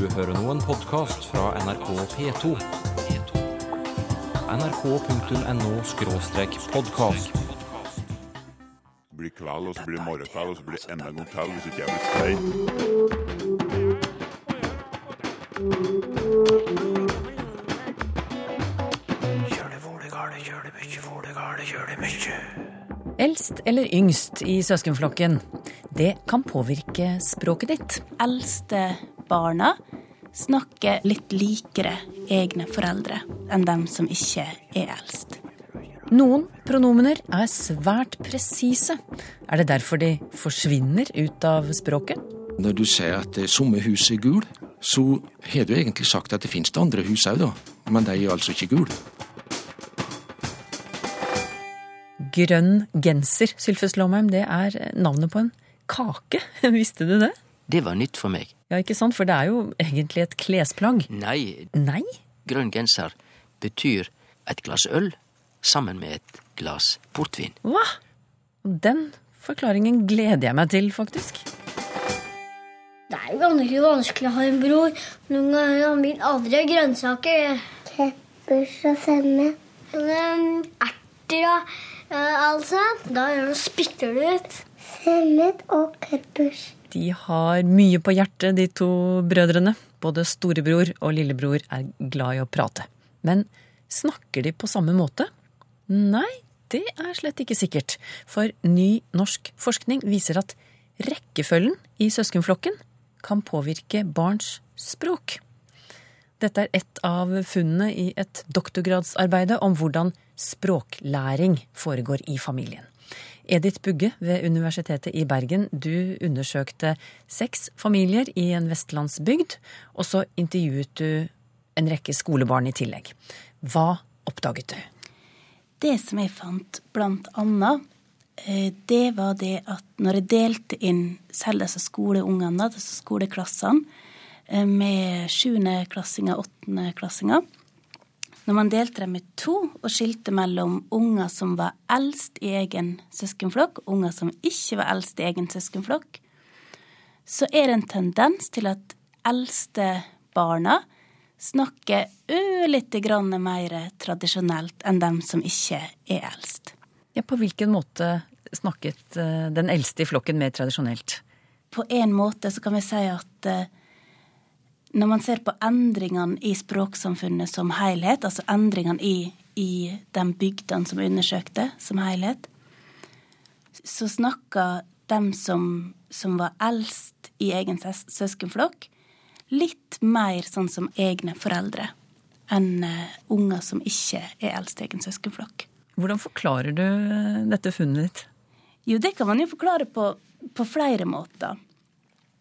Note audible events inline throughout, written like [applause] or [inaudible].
Du hører nå en podkast fra NRK P2. nrk.no-podkast. Det blir kveld, og så blir det morgenkveld, og så blir det enda en gang til hvis ikke jeg blir stein. Eldst eller yngst i søskenflokken, det kan påvirke språket ditt. eldste barna snakker litt likere egne foreldre enn dem som ikke er eldst. Noen pronomener er svært presise. Er det derfor de forsvinner ut av språket? Når du sier at det somme hus er gul, så har du egentlig sagt at det finnes det andre hus òg, da. Men de er altså ikke gule. Grønn genser, Sylfes Lomheim, det er navnet på en kake. [laughs] Visste du det? Det var nytt for meg. Ja, ikke sant? For det er jo egentlig et klesplagg. Nei, Nei? grønn genser betyr et glass øl sammen med et glass portvin. Hva? Den forklaringen gleder jeg meg til, faktisk. Det er jo ganske vanskelig å ha en bror. Noen ganger han vil aldri ha grønnsaker. Peppers og sennep. Erter og alt altså. Da spytter du ut. Sennep og peppers. De har mye på hjertet, de to brødrene. Både storebror og lillebror er glad i å prate. Men snakker de på samme måte? Nei, det er slett ikke sikkert. For ny norsk forskning viser at rekkefølgen i søskenflokken kan påvirke barns språk. Dette er ett av funnene i et doktorgradsarbeide om hvordan språklæring foregår i familien. Edith Bugge ved Universitetet i Bergen, du undersøkte seks familier i en vestlandsbygd, og så intervjuet du en rekke skolebarn i tillegg. Hva oppdaget du? Det som jeg fant, blant annet, eh, det var det at når jeg delte inn selv disse skoleungene, disse skoleklassene, eh, med sjuendeklassinger åttendeklassinger Når man delte dem i to og skilte mellom unger som var eldst i egen søskenflokk, og unger som ikke var eldst i egen søskenflokk, så er det en tendens til at eldste barna snakker ørlite grann mer tradisjonelt enn dem som ikke er eldst. Ja, på hvilken måte snakket eh, den eldste i flokken mer tradisjonelt? På en måte så kan vi si at eh, når man ser på endringene i språksamfunnet som helhet, altså endringene i, i de bygdene som undersøkte som helhet, så snakka dem som, som var eldst i egen søskenflokk, litt mer sånn som egne foreldre enn eh, unger som ikke er eldst i egen søskenflokk. Hvordan forklarer du eh, dette funnet ditt? Jo, det kan man jo forklare på, på flere måter.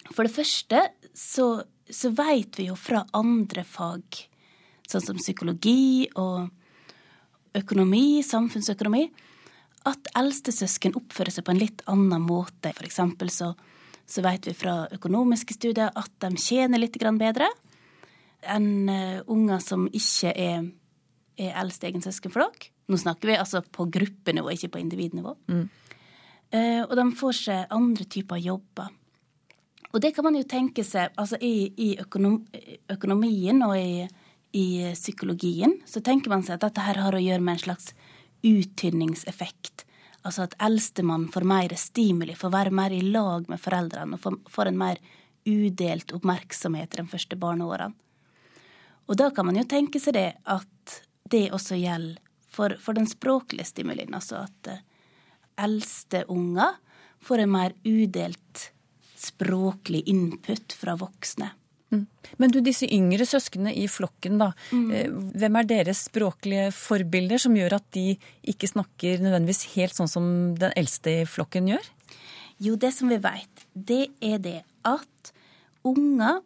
For det første så, så veit vi jo fra andre fag, sånn som psykologi og økonomi, samfunnsøkonomi, at eldstesøsken oppfører seg på en litt annen måte. For eksempel så, så veit vi fra økonomiske studier at de tjener litt bedre enn eh, unger som ikke er, er eldst egen søskenflokk. Nå snakker vi altså på gruppenivå, ikke på individnivå. Eh, og de får seg andre typer jobber. Og det kan man jo tenke seg altså i, i økonom, økonomien og i, i psykologien, så tenker man seg at dette her har å gjøre med en slags uttynningseffekt. Altså at eldstemann får mer stimuli, får være mer i lag med foreldrene og får, får en mer udelt oppmerksomhet de første barneårene. Og da kan man jo tenke seg det at det også gjelder for, for den språklige stimulien. Altså at eh, eldste unger får en mer udelt språklig input fra voksne. Men du, disse yngre søsknene i flokken, da. Mm. Hvem er deres språklige forbilder som gjør at de ikke snakker nødvendigvis helt sånn som den eldste i flokken gjør? Jo, det som vi veit, det er det at unger,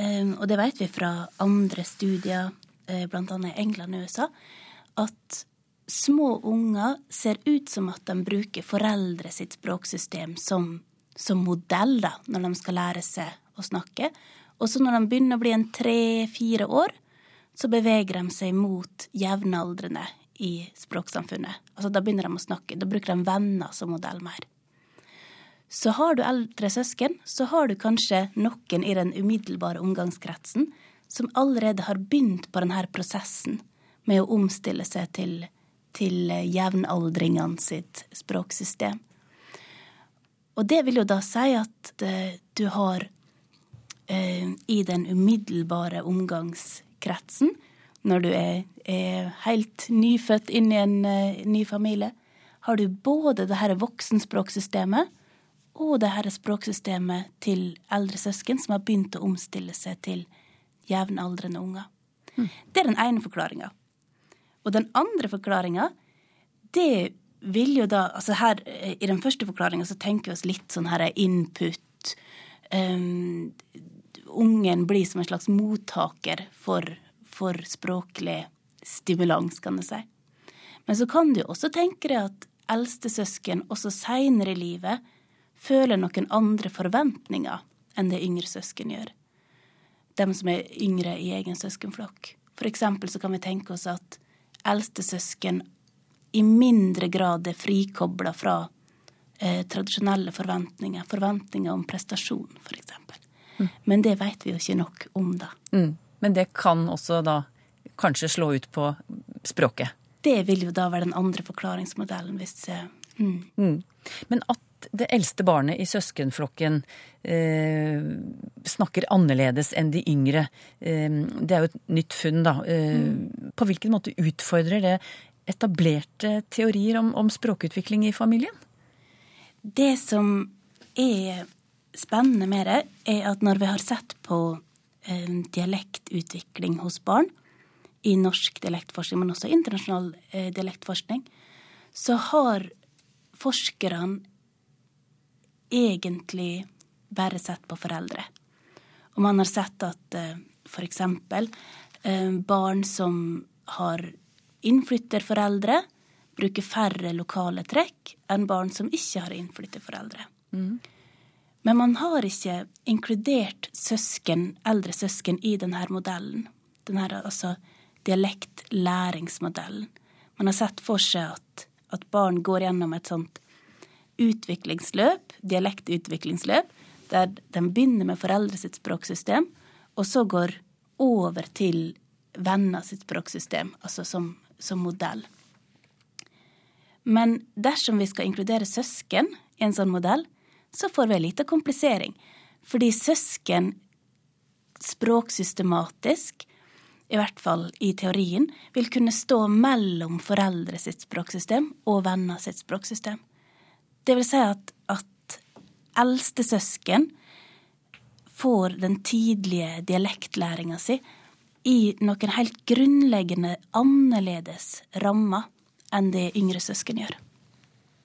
eh, og det vet vi fra andre studier, eh, bl.a. i England og USA, at små unger ser ut som at de bruker foreldre sitt språksystem som, som modell da, når de skal lære seg å snakke. Og så når de begynner å bli en tre-fire år, så beveger de seg mot jevnaldrende i språksamfunnet. Altså Da begynner de å snakke. Da bruker de venner som modell mer. Så har du eldre søsken, så har du kanskje noen i den umiddelbare omgangskretsen som allerede har begynt på denne prosessen med å omstille seg til, til jevnaldringene sitt språksystem. Og det vil jo da si at eh, du har eh, i den umiddelbare omgangskretsen, når du er, er helt nyfødt inn i en eh, ny familie, har du både det her voksenspråksystemet og det her språksystemet til eldre søsken som har begynt å omstille seg til jevnaldrende unger. Det er den ene forklaringa. Og den andre forklaringa, det vil jo da Altså her, i den første forklaringa så tenker vi oss litt sånn her input. Um, ungen blir som en slags mottaker for, for språklig stimulans, kan du si. Men så kan du også tenke deg at eldstesøsken også seinere i livet føler noen andre forventninger enn det yngre søsken gjør. Dem som er yngre i egen søskenflokk. For eksempel så kan vi tenke oss at eldstesøsken i mindre grad er frikobla fra eh, tradisjonelle forventninger. Forventninger om prestasjon, f.eks. Mm. Men det vet vi jo ikke nok om, da. Mm. Men det kan også da kanskje slå ut på språket? Det vil jo da være den andre forklaringsmodellen, hvis mm. mm. Men at det eldste barnet i søskenflokken eh, snakker annerledes enn de yngre, eh, det er jo et nytt funn, da. Eh, mm. På hvilken måte utfordrer det etablerte teorier om, om språkutvikling i familien? Det som er spennende med det, er at når vi har sett på eh, dialektutvikling hos barn, i norsk dialektforskning, men også internasjonal eh, dialektforskning, så har forskerne egentlig bare sett på foreldre. Og man har sett at eh, f.eks. Eh, barn som har innflytterforeldre, bruker færre lokale trekk enn barn som ikke har innflytterforeldre. Mm. Men man har ikke inkludert søsken, eldre søsken i denne modellen. Denne, altså dialektlæringsmodellen. Man har sett for seg at, at barn går gjennom et sånt utviklingsløp, dialektutviklingsløp, der de begynner med foreldre sitt språksystem, og så går over til venner sitt språksystem, altså som, som modell. Men dersom vi skal inkludere søsken i en sånn modell, så får vi en liten komplisering. Fordi søsken språksystematisk, i hvert fall i teorien, vil kunne stå mellom foreldre sitt språksystem og venner sitt språksystem. Det vil si at, at eldstesøsken får den tidlige dialektlæringa si i noen helt grunnleggende annerledes rammer enn det yngre søsken gjør.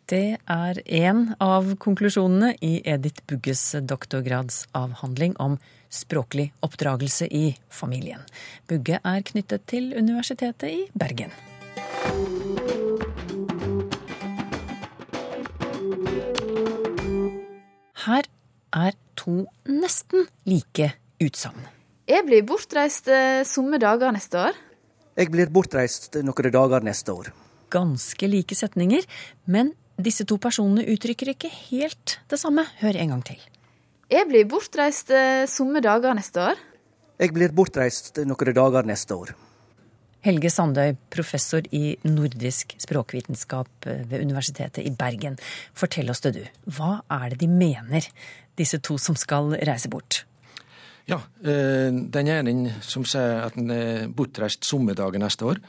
Det er en av konklusjonene i Edith Bugges doktorgradsavhandling om språklig oppdragelse i familien. Bugge er knyttet til Universitetet i Bergen. Her er to nesten like utsagn. Jeg blir bortreist eh, somme dager neste år. Jeg blir bortreist noen dager neste år. Ganske like setninger, men disse to personene uttrykker ikke helt det samme. Hør en gang til. Jeg blir bortreist eh, somme dager neste år. Jeg blir bortreist noen dager neste år. Helge Sandøy, professor i nordisk språkvitenskap ved Universitetet i Bergen. Fortell oss det, du. Hva er det de mener, disse to som skal reise bort? Ja, eh, den ene som sier at den er bortreist sommerdagen neste år,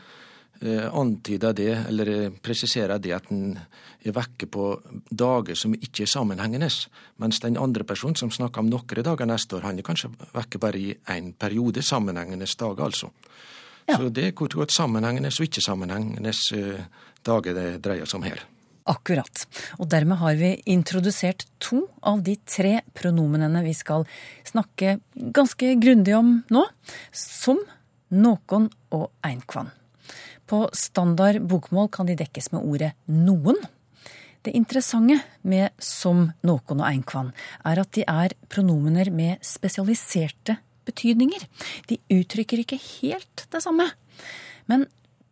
eh, antyder det, eller presiserer det at den er vekke på dager som ikke er sammenhengende. Mens den andre personen som snakker om noen dager neste år, han er kanskje vekke bare i én periode, sammenhengende dager altså. Ja. Så det er kort og godt sammenhengende og ikke-sammenhengende eh, dager det dreier seg om her. Akkurat. Og dermed har vi introdusert to av de tre pronomenene vi skal snakke ganske grundig om nå. Som, nokon og einkvann. På standard bokmål kan de dekkes med ordet noen. Det interessante med som, nokon og einkvann er at de er pronomener med spesialiserte betydninger. De uttrykker ikke helt det samme. Men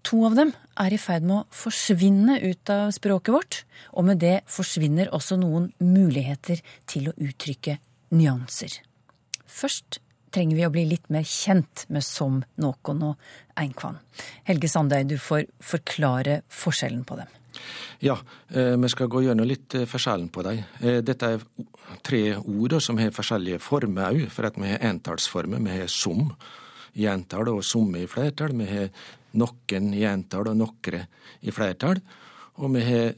To av dem er i ferd med å forsvinne ut av språket vårt, og med det forsvinner også noen muligheter til å uttrykke nyanser. Først trenger vi å bli litt mer kjent med som, nokon og einkvann. Helge Sandøy, du får forklare forskjellen på dem. Ja, eh, vi skal gå gjennom litt eh, forskjellen på dem. Eh, dette er tre ord som har forskjellige former òg, for at vi har entallsformer. Vi har som i entall og somme i flertall. Vi har noen i entall og nokre i flertall. Og vi har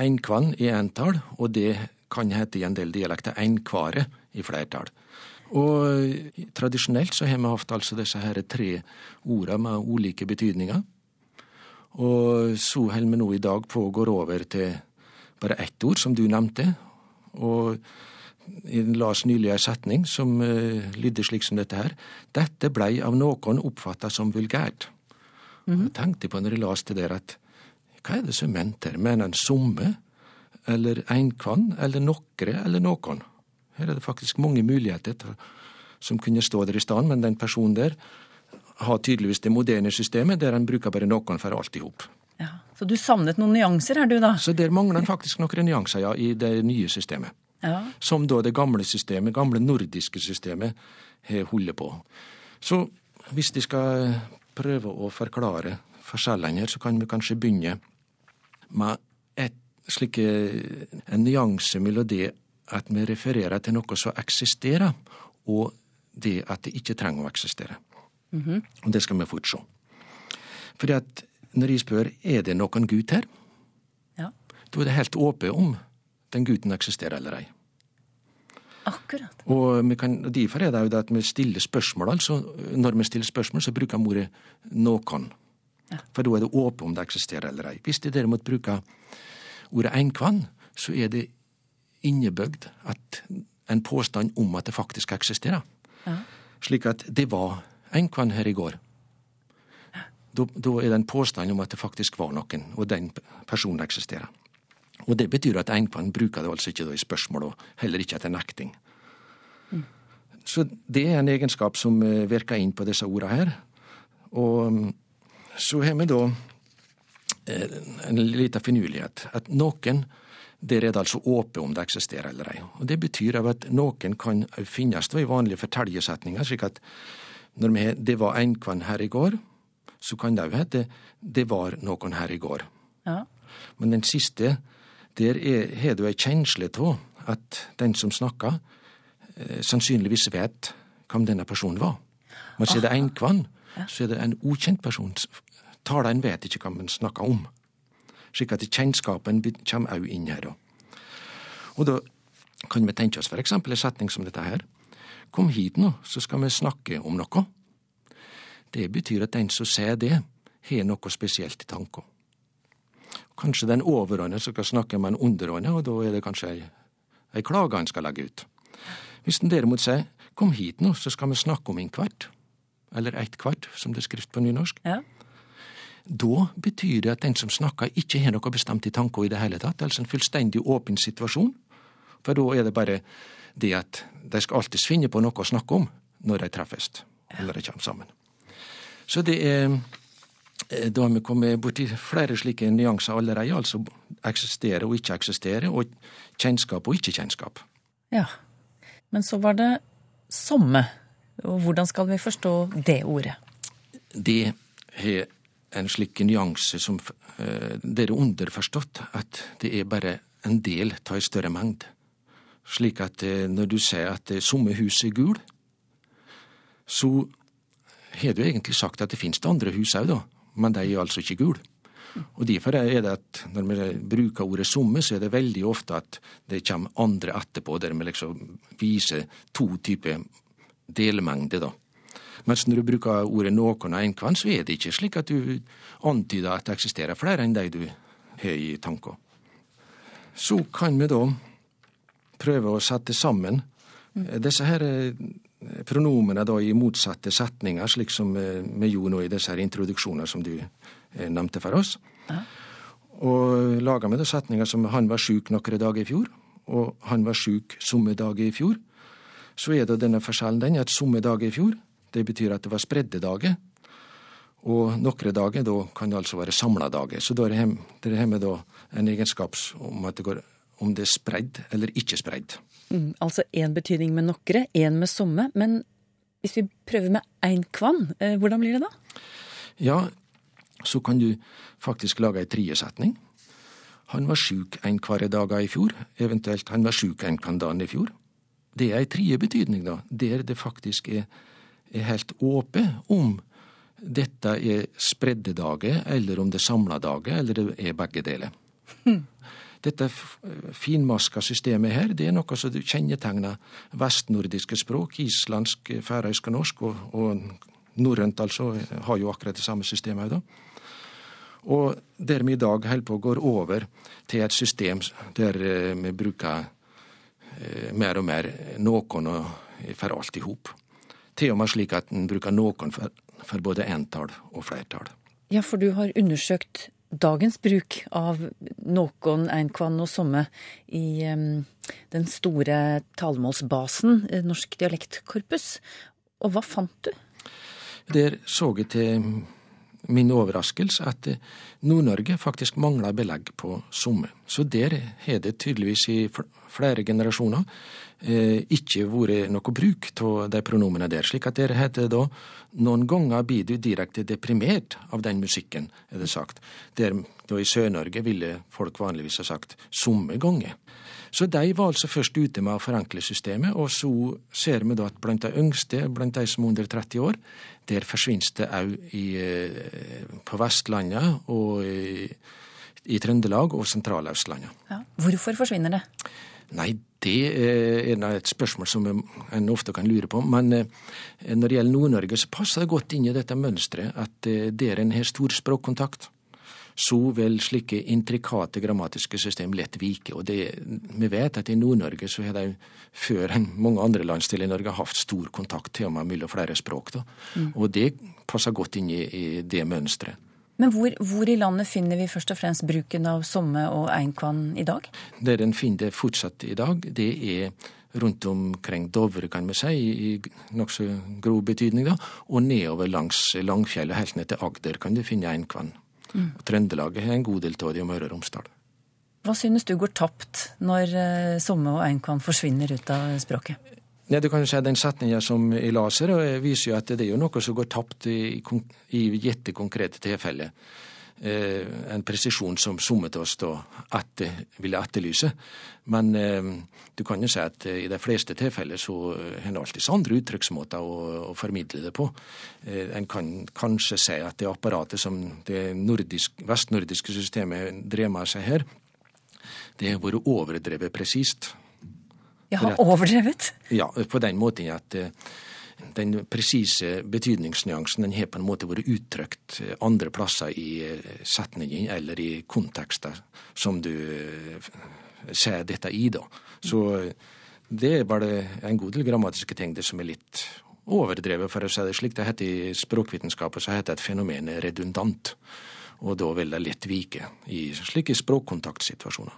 einkvann i entall, og det kan hete i en del dialekter einkvare i flertall. Og tradisjonelt så har vi hatt altså disse her tre orda med ulike betydninger. Og så holder vi nå i dag på å gå over til bare ett ord, som du nevnte. Og jeg las nylig ei setning som uh, lydde slik som dette her. Dette blei av noen oppfatta som vulgært. Mm -hmm. Jeg tenkte på når jeg las det der, at hva er det som er ment her? Mener en somme? Eller einkvann? Eller nokre? Eller noen? Her er det faktisk mange muligheter til, som kunne stå der i stand, men den personen der har tydeligvis det moderne systemet, der han bruker bare noen for alt i hop. Ja, så du savnet noen nyanser her, du da? Så der mangler en faktisk noen nyanser, ja, i det nye systemet. Ja. Som da det gamle systemet, gamle nordiske systemet, holder på. Så hvis de skal prøve å forklare forskjellene her, så kan vi kanskje begynne med et slike, en nyanse mellom det at vi refererer til noe som eksisterer, og det at det ikke trenger å eksistere. Mm -hmm. Og det skal vi fort se. Fordi at når jeg spør er det noen Gud her, ja. da er det helt åpent om den guden eksisterer eller ei. Akkurat. Og vi kan, Derfor er det jo det at vi stiller spørsmål. altså Når vi stiller spørsmål, så bruker vi ordet 'noen'. Ja. For da er det åpent om det eksisterer eller ei. Hvis de derimot bruker ordet 'einkvann', så er det innebygd en påstand om at det faktisk eksisterer. Ja. Slik at det var einkvann her i går. Da, da er det en påstand om at det faktisk var noen, og den personen eksisterer. Og det betyr at einkvann bruker det altså ikke i spørsmål, og heller ikke etter nekting. Mm. Så det er en egenskap som eh, virker inn på disse ordene her. Og mm, så har vi da eh, en liten finurlighet. At noen der er det altså åpent om det eksisterer eller ei. Og Det betyr at noen kan finnes i vanlige fortellersetninger, slik at når vi har 'det var enkvann her i går', så kan det òg hete 'det var noen her i går'. Ja. Men den siste, der har du ei kjensle av at den som snakker, eh, sannsynligvis vet hvem denne personen var. Men så er det einkvann, ja. så er det en ukjent person. Taleren vet ikke hva man snakker om slik at kjennskapen kommer òg inn her. Og da kan vi tenke oss eksempel en setning som dette her. Kom hit nå, så skal vi snakke om noe. Det betyr at den som sier det, har noe spesielt i tanken. Kanskje den overordnede skal snakke med den underordnede, og da er det kanskje ei, ei klage han skal legge ut. Hvis den derimot sier kom hit nå, så skal vi snakke om en kvart, eller eit kvart, som det er skrift på nynorsk, ja. Da betyr det at den som snakker, ikke har noe bestemt i tanken i det hele tatt. Altså en fullstendig åpen situasjon. For da er det bare det at de skal alltids finne på noe å snakke om når de treffes, eller de kommer sammen. Så det er Da har vi kommet borti flere slike nyanser allerede. Altså eksistere og ikke eksistere, og kjennskap og ikke kjennskap. Ja. Men så var det somme. Og hvordan skal vi forstå det ordet? Det har en slik nyanse som Det dere underforstått at det er bare en del av en større mengde. Slik at eh, når du sier at eh, somme hus er gul, så har du egentlig sagt at det finnes det andre hus òg, da, men de er altså ikke gule. Og Derfor er det at når vi bruker ordet somme, så er det veldig ofte at det kommer andre etterpå, der vi liksom viser to typer delmengder, da. Mens når du bruker ordet noen og enkvann, så er det ikke slik at du antyder at det eksisterer flere enn de du har i tanken. Så kan vi da prøve å sette sammen disse her eh, pronomene da i motsatte setninger, slik som eh, vi gjorde nå i disse her introduksjoner som du eh, nevnte for oss. Ja. Og laga vi da setninger som 'han var sjuk noen dager i fjor', og 'han var sjuk somme dager i fjor', så er da denne forskjellen den at somme dager i fjor det betyr at det var spredde dager. Og noen dager da kan det altså være samla dager. Så da er vi da en egenskap om det går om det er spredd eller ikke spredd. Mm, altså én betydning med nokre, én med somme. Men hvis vi prøver med einkvann, eh, hvordan blir det da? Ja, så kan du faktisk lage ei triesetning. Han var sjuk ein dager i fjor, eventuelt han var sjuk ein dagen i fjor. Det er ei tredje betydning, da, der det faktisk er, er helt åpent om dette er spredde dager, eller om det er samla dager, eller det er begge deler. Dette finmaska systemet her, det er noe som kjennetegner vestnordiske språk, islandsk, færøysk og norsk, og, og norrønt altså har jo akkurat det samme systemet. da. Og der vi i dag holder på å gå over til et system der eh, vi bruker eh, mer og mer noen for alt i hop. Til og med slik at en bruker noen for, for både entall og flertall. Ja, for du har undersøkt dagens bruk av noen, einkvann og somme i den store talemålsbasen eh, Norsk dialektkorpus. Og hva fant du? Der så jeg til min overraskelse at eh, Nord-Norge faktisk mangla belegg på somme. Så der har det tydeligvis i flere generasjoner eh, ikke vært noe bruk av de pronomene der. Slik at der heter det da noen ganger blir du direkte deprimert av den musikken, er det sagt. Der i Sør-Norge ville folk vanligvis ha sagt somme ganger. Så de var altså først ute med å forenkle systemet, og så ser vi da at blant de yngste, blant de som er under 30 år, der forsvinner det òg eh, på Vestlandet og i, i Trøndelag og Sentraløstlandet. Ja. Hvorfor forsvinner det? Nei, det er et spørsmål som en ofte kan lure på. Men eh, når det gjelder Nord-Norge, så passer det godt inn i dette mønsteret at eh, der en har stor språkkontakt, så vil slike intrikate grammatiske system lett vike. Og det, vi vet at i Nord-Norge så har de før enn mange andre landsdeler i Norge hatt stor kontakt til og med mellom flere språk. Mm. Og det passer godt inn i, i det mønsteret. Men hvor, hvor, i landet finner vi først og fremst bruken av somme og einkvann i dag? Der en finner det fortsatt i dag, det er rundt omkring Dovre, kan vi si, i nokså grov betydning, da, og nedover langs Langfjellet, helt ned til Agder, kan du finne einkvann. Mm. Og Trøndelaget har en god del av det, og Møre og Romsdal. Hva synes du går tapt når eh, somme og einkvann forsvinner ut av språket? Ja, du kan jo si Den setninga som jeg laser, viser jo at det er jo noe som går tapt i, i gitte konkrete tilfeller. Eh, en presisjon som somme av oss da etter, ville etterlyse. Men eh, du kan jo si at eh, i de fleste tilfeller så har en alltid andre uttrykksmåter å, å, formidle det på. Eh, en kan kanskje si at det apparatet som det nordisk, vestnordiske systemet drev med seg her, det har vært overdrevet presist. Ja, overdrevet? Ja, på den måten at eh, den presise betydningsnyansen den har på en måte vært uttrykt eh, andre plasser i eh, setningen eller i kontekster som du ser dette i, da. Så det er bare en god del grammatiske ting det som er litt overdrevet, for å si det slik. Det heter I språkvitenskapen så heter et fenomen redundant, og da vil det lett vike i slike språkkontaktsituasjoner.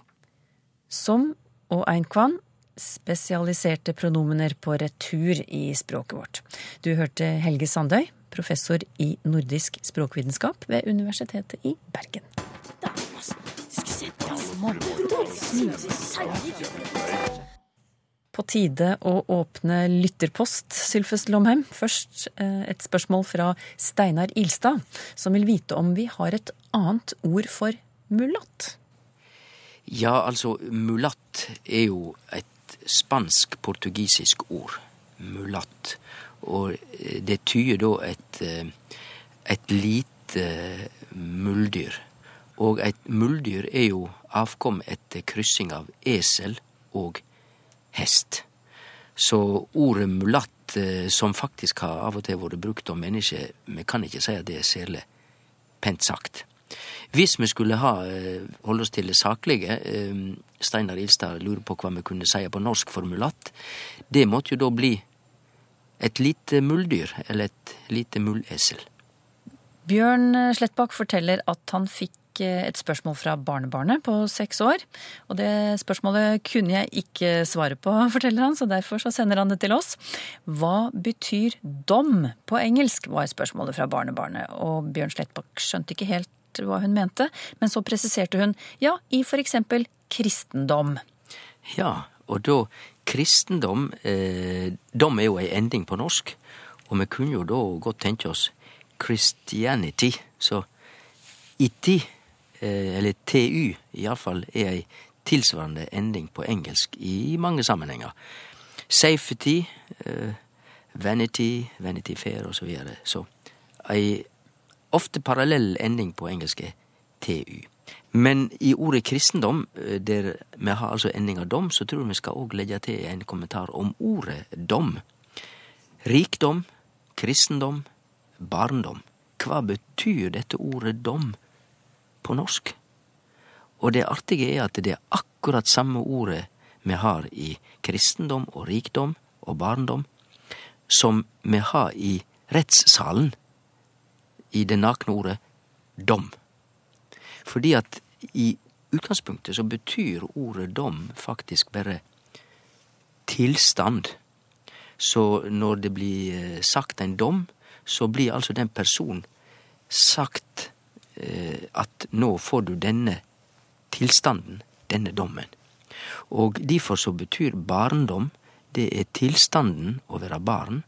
Som og einkvann spesialiserte pronomener på retur i språket vårt. Du hørte Helge Sandøy, professor i nordisk språkvitenskap ved Universitetet i Bergen. På tide å åpne lytterpost, Sylfest Lomheim. Først eh, et spørsmål fra Steinar Ilstad, som vil vite om vi har et annet ord for mulatt. Ja, altså, mulatt er jo et spansk-portugisisk ord, mulatt. Og eh, det tyder da et, eh, et lite muldyr. Og et muldyr er jo avkom etter kryssing av esel og hest. Så ordet mulatt, eh, som faktisk har av og til vært brukt om mennesker, vi kan ikke si at det er særlig pent sagt. Hvis vi skulle ha, holde oss til det saklige, Steinar Ilstad lurer på hva vi kunne si på norsk formulatt. Det måtte jo da bli et lite muldyr, eller et lite mullesel. Bjørn Slettbakk forteller at han fikk eh, et spørsmål fra barnebarnet på seks år. Og det spørsmålet kunne jeg ikke svare på, [laughs] forteller han, så derfor så sender han det til oss. Hva betyr dom på engelsk, var spørsmålet fra barnebarnet. Og Bjørn Slettbakk skjønte ikke helt hva hun mente, men så presiserte hun ja, i for eksempel kristendom. Ja, og da kristendom eh, Dom er jo ei ending på norsk, og vi kunne jo da godt tenke oss Christianity. Så iti, eh, eller TU iallfall, er ei tilsvarende ending på engelsk i mange sammenhenger. Safety, eh, vanity, vanity fair osv. Så, videre. så ei ofte parallell ending på engelsk er TU. Men i ordet kristendom, eh, der vi har altså endinga dom, så tror jeg vi skal òg legge til en kommentar om ordet dom. Rikdom, kristendom, barndom. Hva betyr dette ordet dom på norsk? Og det artige er at det er akkurat samme ordet vi har i kristendom og rikdom og barndom, som vi har i rettssalen i det nakne ordet dom. Fordi at i utgangspunktet så betyr ordet dom faktisk bare tilstand. Så når det blir eh, sagt en dom, så blir altså den personen sagt eh, at nå får du denne tilstanden, denne dommen. Og derfor så betyr barndom det er tilstanden å være barn.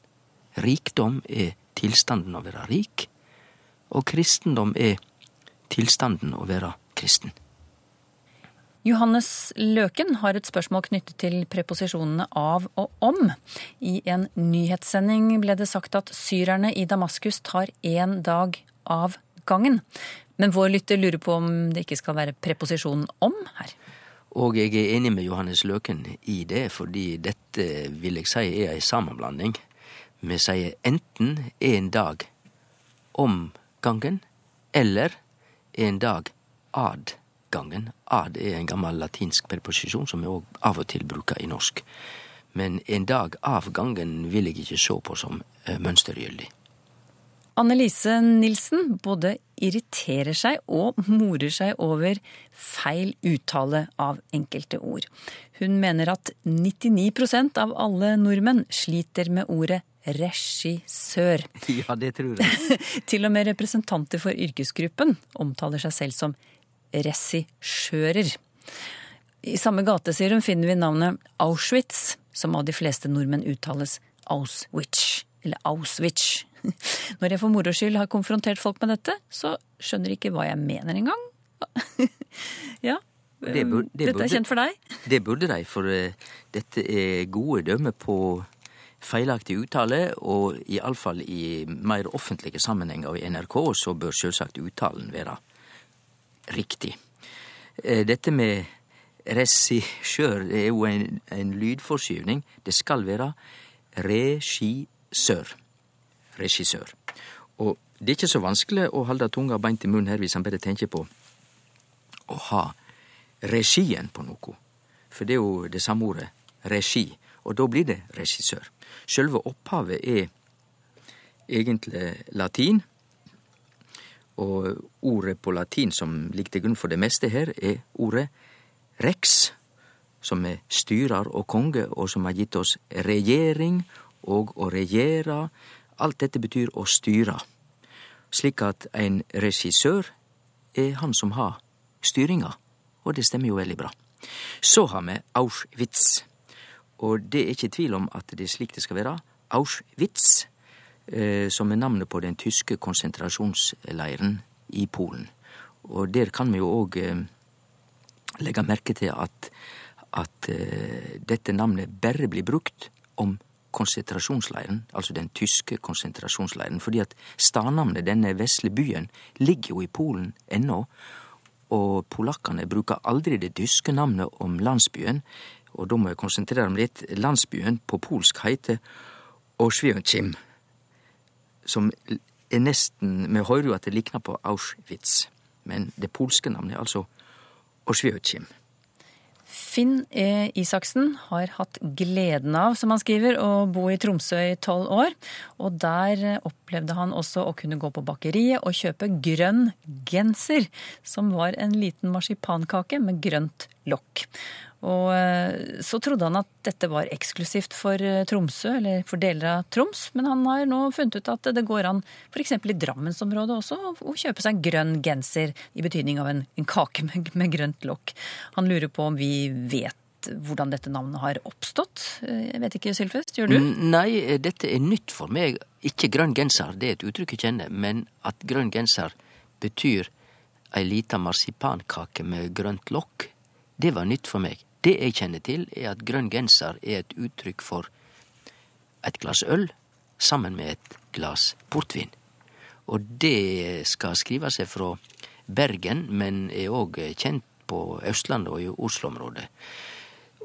Rikdom er tilstanden å være rik. Og kristendom er tilstanden å være kristen. Johannes Løken har et spørsmål knyttet til preposisjonene av og om. I en nyhetssending ble det sagt at syrerne i Damaskus tar én dag av gangen. Men vår lytter lurer på om det ikke skal være preposisjonen om her. Og jeg er enig med Johannes Løken i det, fordi dette vil jeg si er ei sammenblanding. Vi sier enten en dag om gangen, eller en dag ad gangen. Ad er en gammel latinsk preposisjon som vi òg av og til bruker i norsk. Men en dag av gangen vil jeg ikke se på som eh, mønstergyldig. Annelise Nilsen både irriterer seg og morer seg over feil uttale av enkelte ord. Hun mener at 99% av alle nordmenn sliter med ordet regissør. [laughs] Ja, det tror jeg. [laughs] Til og med representanter for yrkesgruppen omtaler seg selv som regissører. I samme gate, sier hun, finner vi navnet Auschwitz, som av de fleste nordmenn uttales Auschwitz, eller Auschwitz. [laughs] Når jeg for moro skyld har konfrontert folk med dette, så skjønner de ikke hva jeg mener engang. [laughs] ja, Det burde, det dette er kjent for deg? [laughs] Det burde de, for eh, dette er gode dømmer på feilaktig uttale, og iallfall i mer offentlige sammenhenger i NRK, så bør selvsagt uttalen være riktig. Eh, Dette med regissør er jo en, en lydforskyvning. Det skal være regissør. Regissør. Og det er ikke så vanskelig å holde tunga beint i munnen her hvis han bare tenker på å ha regien på noe. For det er jo det samme ordet, regi, og da blir det regissør. Sjølve opphavet er egentlig latin, og ordet på latin som ligger til grunn for det meste her, er ordet rex, som er styrer og konge, og som har gitt oss regjering og å regjere. Alt dette betyr å styre. Slik at en regissør er han som har styringa, og det stemmer jo veldig bra. Så har vi Auschwitz, og det er ikke tvil om at det er slik det skal være. Auschwitz, som er navnet på den tyske konsentrasjonsleiren i Polen. Og der kan vi jo òg eh, legge merke til at, at eh, dette navnet bare blir brukt om konsentrasjonsleiren, altså den tyske konsentrasjonsleiren, fordi at stadnavnet, denne vesle byen, ligger jo i Polen ennå, og polakkene bruker aldri det tyske navnet om landsbyen, og da må jeg konsentrere meg litt. Landsbyen på polsk heter Auschwitz, som er nesten Vi hører jo at det likner på Auschwitz, men det polske navnet er altså Auschwitz. Finn E. Isaksen har hatt gleden av, som han skriver, å bo i Tromsø i tolv år. Og der opplevde han også å kunne gå på bakeriet og kjøpe grønn genser, som var en liten marsipankake med grønt lokk. Og eh, så trodde han at dette var eksklusivt for eh, Tromsø, eller for deler av Troms, men han har nå funnet ut at det går an f.eks. i Drammensområdet også å kjøpe seg en grønn genser, i betydning av en, en kake med, med grønt lokk. Han lurer på om vi vet hvordan dette navnet har oppstått. Eh, jeg vet ikke, Sylfest, gjør du? Mm, Nei, dette er nytt for meg. Ikke grønn genser, det er et uttrykk jeg kjenner, men at grønn genser betyr ei lita marsipankake med grønt lokk, det var nytt for meg. Det jeg kjenner til, er at grønn genser er et uttrykk for et glass øl sammen med et glass portvin. Og det skal skrive seg fra Bergen, men er òg kjent på Østlandet og i Oslo-området.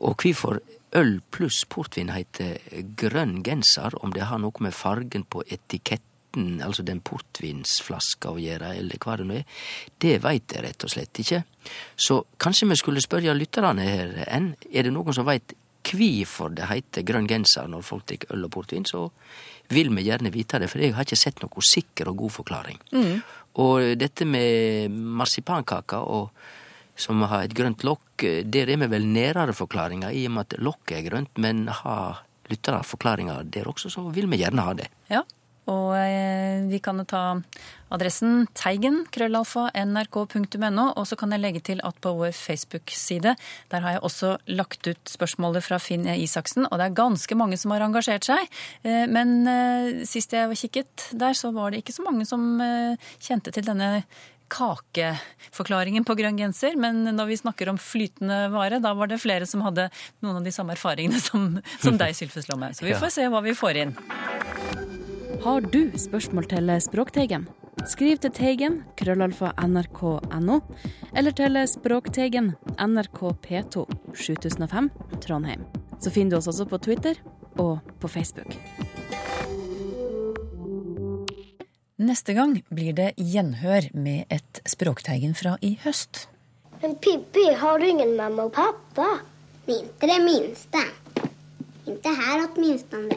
Og hvorfor øl pluss portvin heter grønn genser, om det har noe med fargen på etiketten, altså den portvinsflaska å gjøre, eller hva det nå er, det veit jeg rett og slett ikke. Så kanskje vi skulle spørre lytterne her enn, er det noen som veit kvifor det heiter grønn genser når folk drikker øl og portvin, så vil vi gjerne vite det, for jeg har ikke sett noe sikker og god forklaring. Og dette med marsipankaka og som har et grønt lokk, der er vi vel nærere forklaringa, i og med at lokket er grønt, men har lyttere forklaringa der også, så vil vi gjerne ha det. Ja. Og eh, vi kan jo ta adressen teigen, krøllalfa, nrk.no, og så kan jeg legge til at på vår Facebook-side, der har jeg også lagt ut spørsmålet fra Finn. Isaksen, og det er ganske mange som har engasjert seg. Eh, Men eh, sist jeg kikket der, så var det ikke så mange som kjente til denne kakeforklaringen på grønn genser, men når vi snakker om flytende vare, da var det flere som hadde noen av de samme erfaringene som, som deg, Sylfus Lomme. Så vi får se hva vi får inn. Har du spørsmål til Språkteigen? Skriv til Teigen, krøllalfa nrk.no, eller til Språkteigen, NRK P2, 7005, Trondheim. Så finner du oss også på Twitter og på Facebook. Neste gang blir det gjenhør med et Språkteigen fra i høst. Men Pippi, har du ingen mamma og pappa? Inte det minsta. Inte här åtminstone.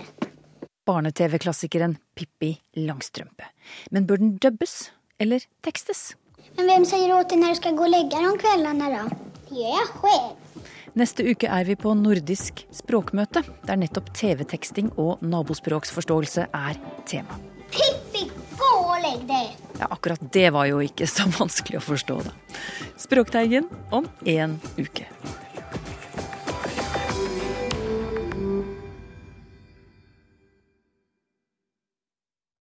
Barne-TV-klassikeren Pippi Langstrømpe. Men bør den dubbes eller tekstes? Men hvem sier åt til når du skal gå og legge deg om kveldene, da? Det jeg selv. Neste uke er vi på nordisk språkmøte, der nettopp TV-teksting og nabospråksforståelse er tema. Pippi, gå og legg deg! Ja, akkurat det var jo ikke så [laughs] vanskelig å forstå, da. Språkteigen om én uke.